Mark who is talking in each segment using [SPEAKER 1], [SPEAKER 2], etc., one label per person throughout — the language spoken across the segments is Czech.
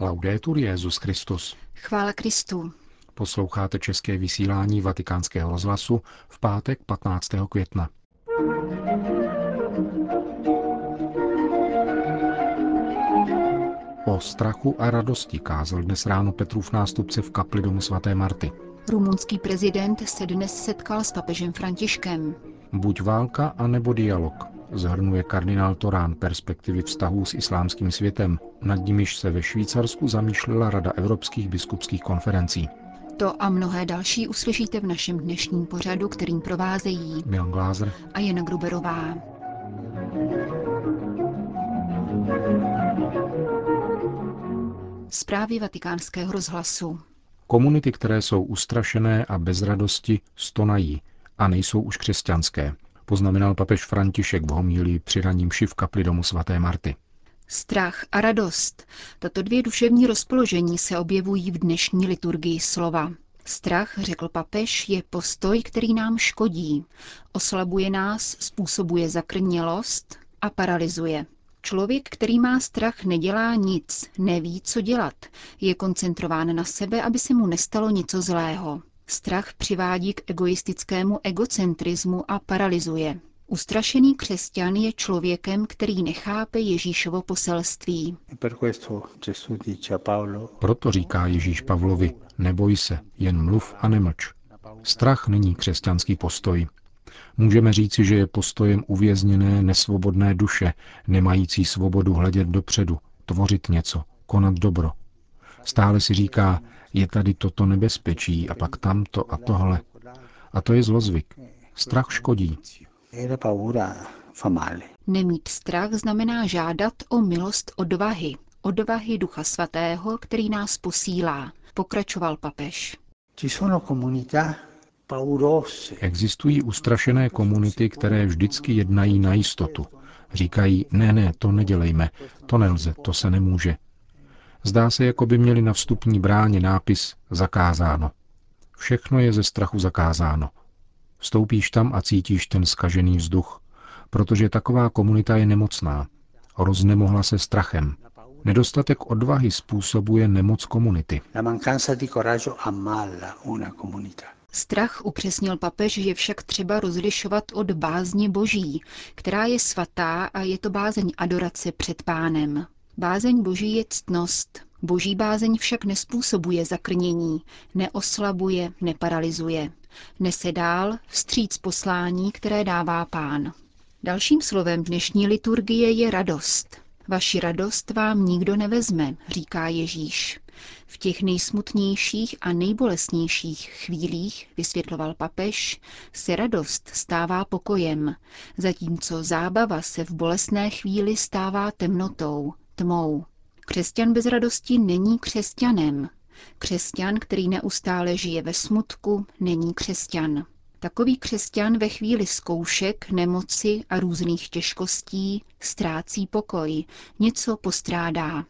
[SPEAKER 1] Laudetur Jezus Christus.
[SPEAKER 2] Chvála Kristu.
[SPEAKER 1] Posloucháte české vysílání Vatikánského rozhlasu v pátek 15. května. O strachu a radosti kázal dnes ráno Petrův nástupce v kapli domu svaté Marty.
[SPEAKER 2] Rumunský prezident se dnes setkal s papežem Františkem.
[SPEAKER 1] Buď válka, anebo dialog, zhrnuje kardinál Torán perspektivy vztahů s islámským světem, nad nimiž se ve Švýcarsku zamýšlela Rada evropských biskupských konferencí.
[SPEAKER 2] To a mnohé další uslyšíte v našem dnešním pořadu, kterým provázejí
[SPEAKER 1] Milan Glázer
[SPEAKER 2] a Jana Gruberová. Zprávy vatikánského rozhlasu.
[SPEAKER 1] Komunity, které jsou ustrašené a bez radosti, stonají a nejsou už křesťanské, poznamenal papež František v homílii při raním v kapli domu svaté Marty.
[SPEAKER 2] Strach a radost. Tato dvě duševní rozpoložení se objevují v dnešní liturgii slova. Strach, řekl papež, je postoj, který nám škodí. Oslabuje nás, způsobuje zakrnělost a paralyzuje. Člověk, který má strach, nedělá nic, neví, co dělat. Je koncentrován na sebe, aby se mu nestalo něco zlého. Strach přivádí k egoistickému egocentrismu a paralyzuje. Ustrašený křesťan je člověkem, který nechápe Ježíšovo poselství.
[SPEAKER 1] Proto říká Ježíš Pavlovi, neboj se, jen mluv a nemlč. Strach není křesťanský postoj. Můžeme říci, že je postojem uvězněné, nesvobodné duše, nemající svobodu hledět dopředu, tvořit něco, konat dobro. Stále si říká, je tady toto nebezpečí a pak tamto a tohle. A to je zlozvyk. Strach škodí.
[SPEAKER 2] Nemít strach znamená žádat o milost odvahy, odvahy Ducha Svatého, který nás posílá, pokračoval papež.
[SPEAKER 1] Existují ustrašené komunity, které vždycky jednají na jistotu. Říkají, ne, ne, to nedělejme, to nelze, to se nemůže. Zdá se, jako by měli na vstupní bráně nápis zakázáno. Všechno je ze strachu zakázáno. Vstoupíš tam a cítíš ten skažený vzduch, protože taková komunita je nemocná. Roznemohla se strachem. Nedostatek odvahy způsobuje nemoc komunity.
[SPEAKER 2] Strach upřesnil papež, je však třeba rozlišovat od bázně boží, která je svatá a je to bázeň adorace před pánem. Bázeň boží je ctnost. Boží bázeň však nespůsobuje zakrnění, neoslabuje, neparalizuje. Nese dál vstříc poslání, které dává pán. Dalším slovem dnešní liturgie je radost. Vaši radost vám nikdo nevezme, říká Ježíš. V těch nejsmutnějších a nejbolesnějších chvílích, vysvětloval papež, se radost stává pokojem, zatímco zábava se v bolestné chvíli stává temnotou, tmou. Křesťan bez radosti není křesťanem. Křesťan, který neustále žije ve smutku, není křesťan. Takový křesťan ve chvíli zkoušek, nemoci a různých těžkostí ztrácí pokoj, něco postrádá.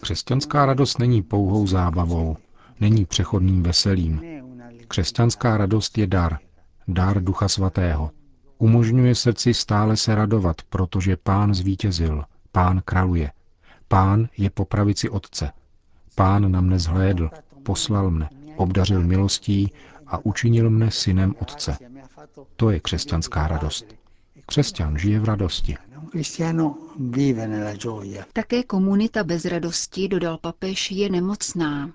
[SPEAKER 1] Křesťanská radost není pouhou zábavou, není přechodným veselím. Křesťanská radost je dar, dar Ducha Svatého. Umožňuje srdci stále se radovat, protože Pán zvítězil, Pán kraluje. Pán je po pravici Otce. Pán na mne zhlédl, poslal mne, obdařil milostí a učinil mne synem Otce. To je křesťanská radost. Křesťan žije v radosti.
[SPEAKER 2] Také komunita bez radosti, dodal papež, je nemocná.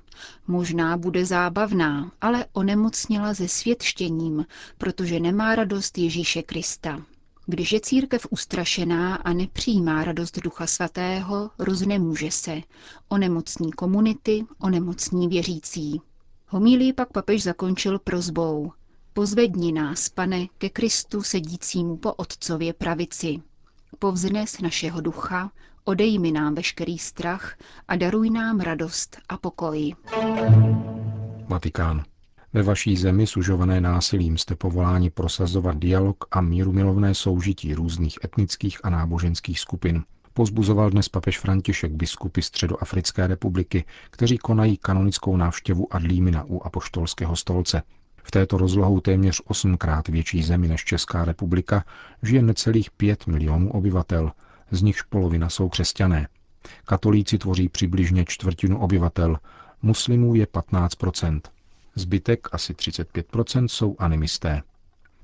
[SPEAKER 2] Možná bude zábavná, ale onemocněla se světštěním, protože nemá radost Ježíše Krista. Když je církev ustrašená a nepřijímá radost Ducha Svatého, roznemůže se. Onemocní komunity, onemocní věřící. Homílii pak papež zakončil prozbou. Pozvedni nás, pane, ke Kristu sedícímu po Otcově pravici. Povznes našeho ducha, odej mi nám veškerý strach a daruj nám radost a pokoj.
[SPEAKER 1] Vatikán. Ve vaší zemi sužované násilím jste povoláni prosazovat dialog a míru milovné soužití různých etnických a náboženských skupin. Pozbuzoval dnes papež František biskupy Středoafrické republiky, kteří konají kanonickou návštěvu Adlímina u apoštolského stolce. V této rozlohou téměř osmkrát větší zemi než Česká republika žije necelých pět milionů obyvatel, z nichž polovina jsou křesťané. Katolíci tvoří přibližně čtvrtinu obyvatel, muslimů je 15 Zbytek, asi 35% jsou animisté.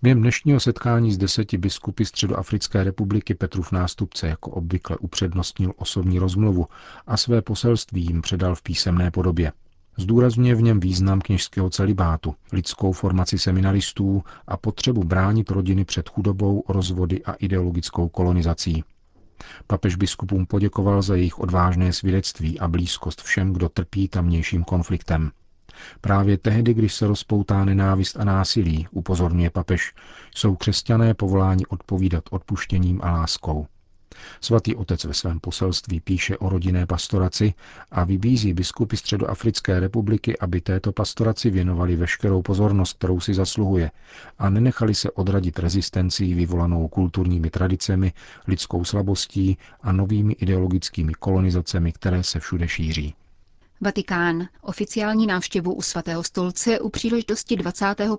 [SPEAKER 1] Během dnešního setkání s deseti biskupy Středoafrické republiky Petrův nástupce jako obvykle upřednostnil osobní rozmluvu a své poselství jim předal v písemné podobě. Zdůrazňuje v něm význam kněžského celibátu, lidskou formaci seminaristů a potřebu bránit rodiny před chudobou, rozvody a ideologickou kolonizací. Papež biskupům poděkoval za jejich odvážné svědectví a blízkost všem, kdo trpí tamnějším konfliktem. Právě tehdy, když se rozpoutá nenávist a násilí, upozorňuje papež, jsou křesťané povoláni odpovídat odpuštěním a láskou. Svatý otec ve svém poselství píše o rodinné pastoraci a vybízí biskupy Středoafrické republiky, aby této pastoraci věnovali veškerou pozornost, kterou si zasluhuje a nenechali se odradit rezistencí vyvolanou kulturními tradicemi, lidskou slabostí a novými ideologickými kolonizacemi, které se všude šíří.
[SPEAKER 2] Vatikán. Oficiální návštěvu u svatého stolce u příležitosti 25.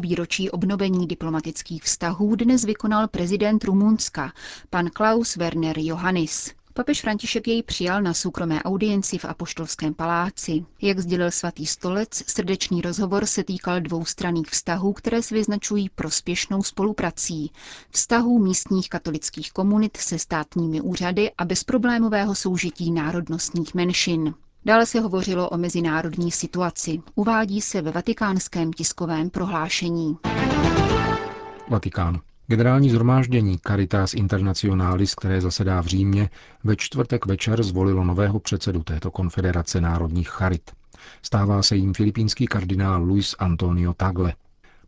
[SPEAKER 2] výročí obnovení diplomatických vztahů dnes vykonal prezident Rumunska, pan Klaus Werner Johannis. Papež František jej přijal na soukromé audienci v Apoštolském paláci. Jak sdělil svatý stolec, srdečný rozhovor se týkal dvoustranných vztahů, které se vyznačují prospěšnou spoluprací, vztahů místních katolických komunit se státními úřady a bezproblémového soužití národnostních menšin. Dále se hovořilo o mezinárodní situaci. Uvádí se ve vatikánském tiskovém prohlášení.
[SPEAKER 1] Vatikán. Generální zhromáždění Caritas Internationalis, které zasedá v Římě, ve čtvrtek večer zvolilo nového předsedu této konfederace národních charit. Stává se jim filipínský kardinál Luis Antonio Tagle.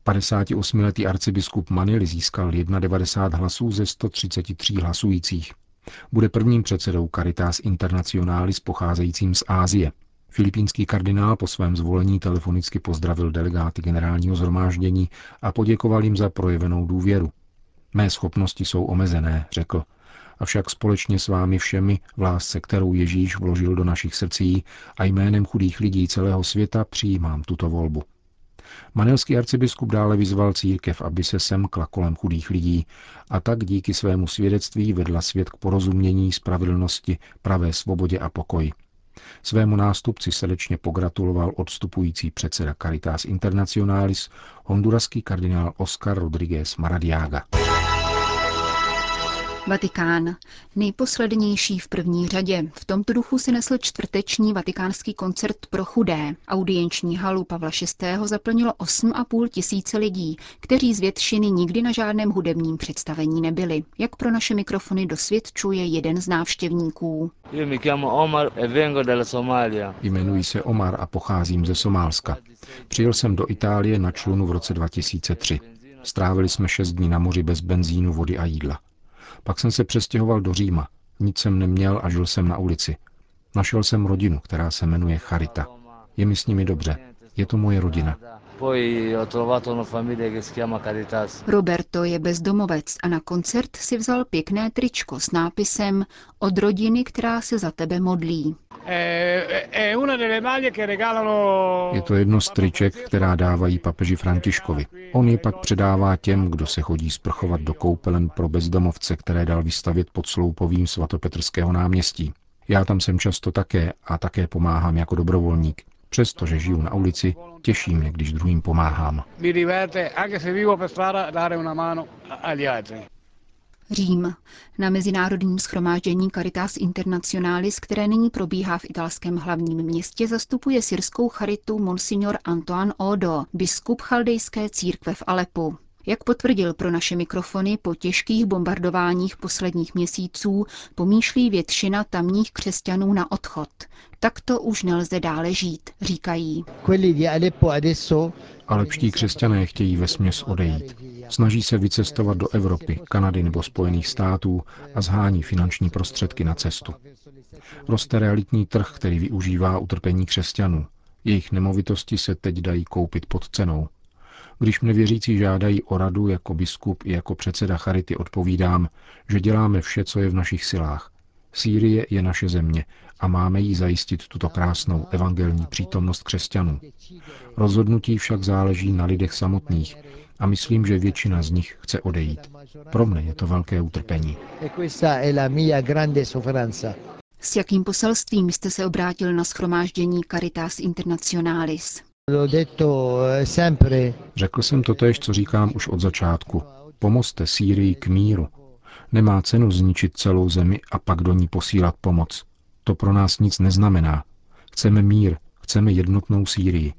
[SPEAKER 1] 58-letý arcibiskup Manily získal 91 hlasů ze 133 hlasujících. Bude prvním předsedou Caritas Internationalis pocházejícím z Ázie. Filipínský kardinál po svém zvolení telefonicky pozdravil delegáty generálního zhromáždění a poděkoval jim za projevenou důvěru. Mé schopnosti jsou omezené, řekl, avšak společně s vámi všemi v lásce, kterou Ježíš vložil do našich srdcí a jménem chudých lidí celého světa přijímám tuto volbu. Manelský arcibiskup dále vyzval církev, aby se semkla kolem chudých lidí a tak díky svému svědectví vedla svět k porozumění, spravedlnosti, pravé svobodě a pokoji. Svému nástupci srdečně pogratuloval odstupující předseda Caritas Internationalis, honduraský kardinál Oscar Rodriguez Maradiaga.
[SPEAKER 2] Vatikán. Nejposlednější v první řadě. V tomto duchu si nesl čtvrteční vatikánský koncert pro chudé. Audienční halu Pavla VI. zaplnilo 8,5 tisíce lidí, kteří z většiny nikdy na žádném hudebním představení nebyli. Jak pro naše mikrofony dosvědčuje jeden z návštěvníků.
[SPEAKER 1] E Jmenuji se Omar a pocházím ze Somálska. Přijel jsem do Itálie na člunu v roce 2003. Strávili jsme šest dní na moři bez benzínu, vody a jídla. Pak jsem se přestěhoval do Říma. Nic jsem neměl a žil jsem na ulici. Našel jsem rodinu, která se jmenuje Charita. Je mi s nimi dobře. Je to moje rodina.
[SPEAKER 2] Roberto je bezdomovec a na koncert si vzal pěkné tričko s nápisem Od rodiny, která se za tebe modlí.
[SPEAKER 1] Je to jedno z triček, která dávají papeži Františkovi. On je pak předává těm, kdo se chodí sprchovat do koupelen pro bezdomovce, které dal vystavit pod sloupovým svatopetrského náměstí. Já tam jsem často také a také pomáhám jako dobrovolník. Přestože žiju na ulici, těší mě, když druhým pomáhám.
[SPEAKER 2] Řím. Na mezinárodním schromáždění Caritas Internationalis, které nyní probíhá v italském hlavním městě, zastupuje syrskou charitu Monsignor Antoine Odo, biskup chaldejské církve v Alepu. Jak potvrdil pro naše mikrofony, po těžkých bombardováních posledních měsíců pomýšlí většina tamních křesťanů na odchod. Takto už nelze dále žít, říkají.
[SPEAKER 1] Alepští křesťané chtějí ve směs odejít. Snaží se vycestovat do Evropy, Kanady nebo Spojených států a zhání finanční prostředky na cestu. Roste realitní trh, který využívá utrpení křesťanů. Jejich nemovitosti se teď dají koupit pod cenou. Když mne věřící žádají o radu jako biskup i jako předseda Charity, odpovídám, že děláme vše, co je v našich silách. Sýrie je naše země a máme jí zajistit tuto krásnou evangelní přítomnost křesťanů. Rozhodnutí však záleží na lidech samotných a myslím, že většina z nich chce odejít. Pro mne je to velké utrpení.
[SPEAKER 2] S jakým poselstvím jste se obrátil na schromáždění Caritas Internationalis?
[SPEAKER 1] Eh, Řekl jsem to tež, co říkám už od začátku. Pomozte Sýrii k míru. Nemá cenu zničit celou zemi a pak do ní posílat pomoc. To pro nás nic neznamená. Chceme mír, chceme jednotnou Sýrii.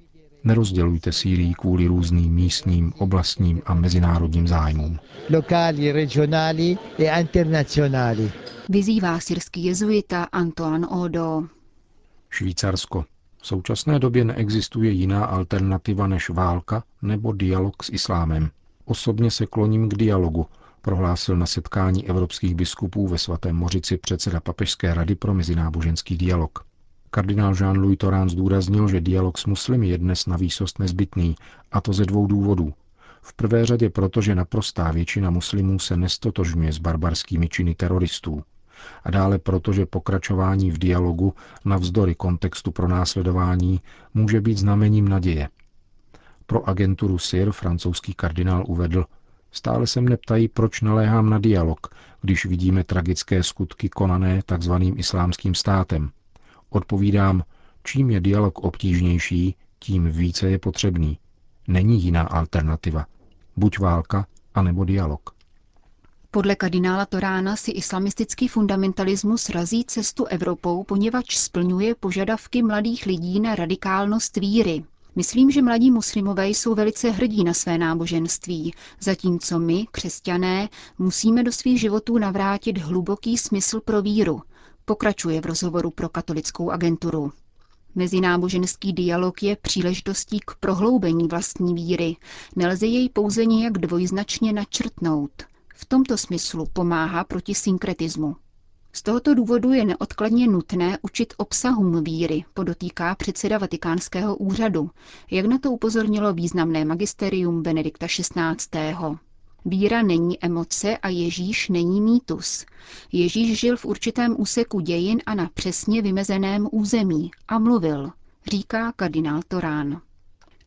[SPEAKER 1] Nerozdělujte Sýrii kvůli různým místním, oblastním a mezinárodním zájmům. Lokální, regionální
[SPEAKER 2] a internacionální. Vyzývá syrský jezuita Antoine Odo.
[SPEAKER 1] Švýcarsko. V současné době neexistuje jiná alternativa než válka nebo dialog s islámem. Osobně se kloním k dialogu, prohlásil na setkání evropských biskupů ve svatém Mořici předseda Papežské rady pro mezináboženský dialog. Kardinál Jean-Louis Torán zdůraznil, že dialog s muslimy je dnes na výsost nezbytný, a to ze dvou důvodů. V prvé řadě proto, že naprostá většina muslimů se nestotožňuje s barbarskými činy teroristů. A dále proto, že pokračování v dialogu navzdory kontextu pronásledování může být znamením naděje. Pro agenturu SIR francouzský kardinál uvedl, stále se mne ptají, proč naléhám na dialog, když vidíme tragické skutky konané tzv. islámským státem – Odpovídám, čím je dialog obtížnější, tím více je potřebný. Není jiná alternativa. Buď válka, anebo dialog.
[SPEAKER 2] Podle kardinála Torána si islamistický fundamentalismus razí cestu Evropou, poněvadž splňuje požadavky mladých lidí na radikálnost víry. Myslím, že mladí muslimové jsou velice hrdí na své náboženství, zatímco my, křesťané, musíme do svých životů navrátit hluboký smysl pro víru, Pokračuje v rozhovoru pro katolickou agenturu. Mezináboženský dialog je příležitostí k prohloubení vlastní víry. Nelze jej pouze nějak dvojznačně načrtnout. V tomto smyslu pomáhá proti synkretismu. Z tohoto důvodu je neodkladně nutné učit obsahům víry, podotýká předseda Vatikánského úřadu, jak na to upozornilo významné magisterium Benedikta XVI. Víra není emoce a Ježíš není mýtus. Ježíš žil v určitém úseku dějin a na přesně vymezeném území a mluvil, říká kardinál Torán.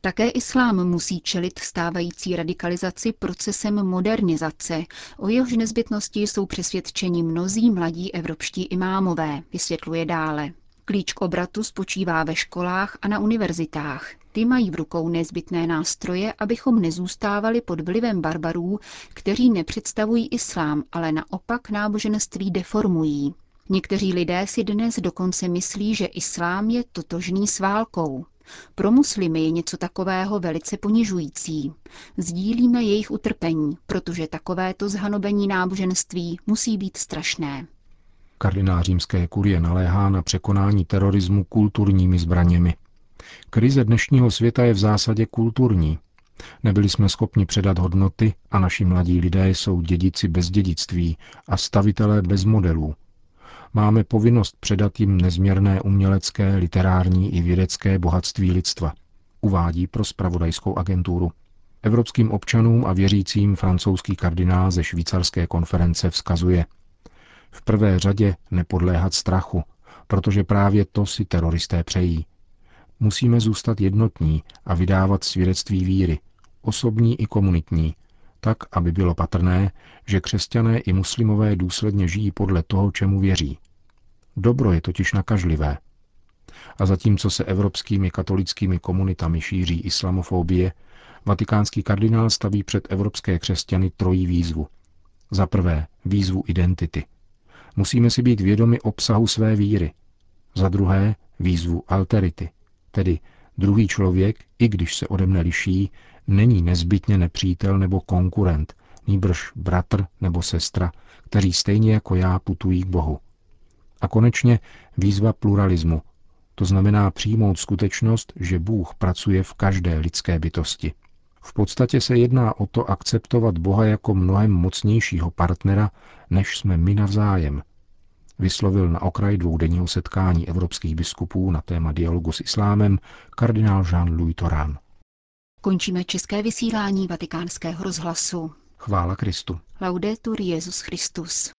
[SPEAKER 2] Také islám musí čelit stávající radikalizaci procesem modernizace, o jehož nezbytnosti jsou přesvědčeni mnozí mladí evropští imámové, vysvětluje dále. Klíč k obratu spočívá ve školách a na univerzitách. Ty mají v rukou nezbytné nástroje, abychom nezůstávali pod vlivem barbarů, kteří nepředstavují islám, ale naopak náboženství deformují. Někteří lidé si dnes dokonce myslí, že islám je totožný s válkou. Pro muslimy je něco takového velice ponižující. Sdílíme jejich utrpení, protože takovéto zhanobení náboženství musí být strašné.
[SPEAKER 1] Kardinál římské kurie naléhá na překonání terorismu kulturními zbraněmi. Krize dnešního světa je v zásadě kulturní. Nebyli jsme schopni předat hodnoty a naši mladí lidé jsou dědici bez dědictví a stavitelé bez modelů. Máme povinnost předat jim nezměrné umělecké, literární i vědecké bohatství lidstva, uvádí pro spravodajskou agenturu. Evropským občanům a věřícím francouzský kardinál ze švýcarské konference vzkazuje – v prvé řadě nepodléhat strachu, protože právě to si teroristé přejí. Musíme zůstat jednotní a vydávat svědectví víry, osobní i komunitní, tak, aby bylo patrné, že křesťané i muslimové důsledně žijí podle toho, čemu věří. Dobro je totiž nakažlivé. A zatímco se evropskými katolickými komunitami šíří islamofobie, vatikánský kardinál staví před evropské křesťany trojí výzvu. Za prvé výzvu identity – Musíme si být vědomi obsahu své víry. Za druhé výzvu alterity, tedy druhý člověk, i když se ode mne liší, není nezbytně nepřítel nebo konkurent, nýbrž bratr nebo sestra, kteří stejně jako já putují k Bohu. A konečně výzva pluralismu, to znamená přijmout skutečnost, že Bůh pracuje v každé lidské bytosti. V podstatě se jedná o to akceptovat Boha jako mnohem mocnějšího partnera, než jsme my navzájem. Vyslovil na okraj dvoudenního setkání evropských biskupů na téma dialogu s islámem kardinál Jean-Louis Torán.
[SPEAKER 2] Končíme české vysílání vatikánského rozhlasu.
[SPEAKER 1] Chvála Kristu.
[SPEAKER 2] Laudetur Jezus Christus.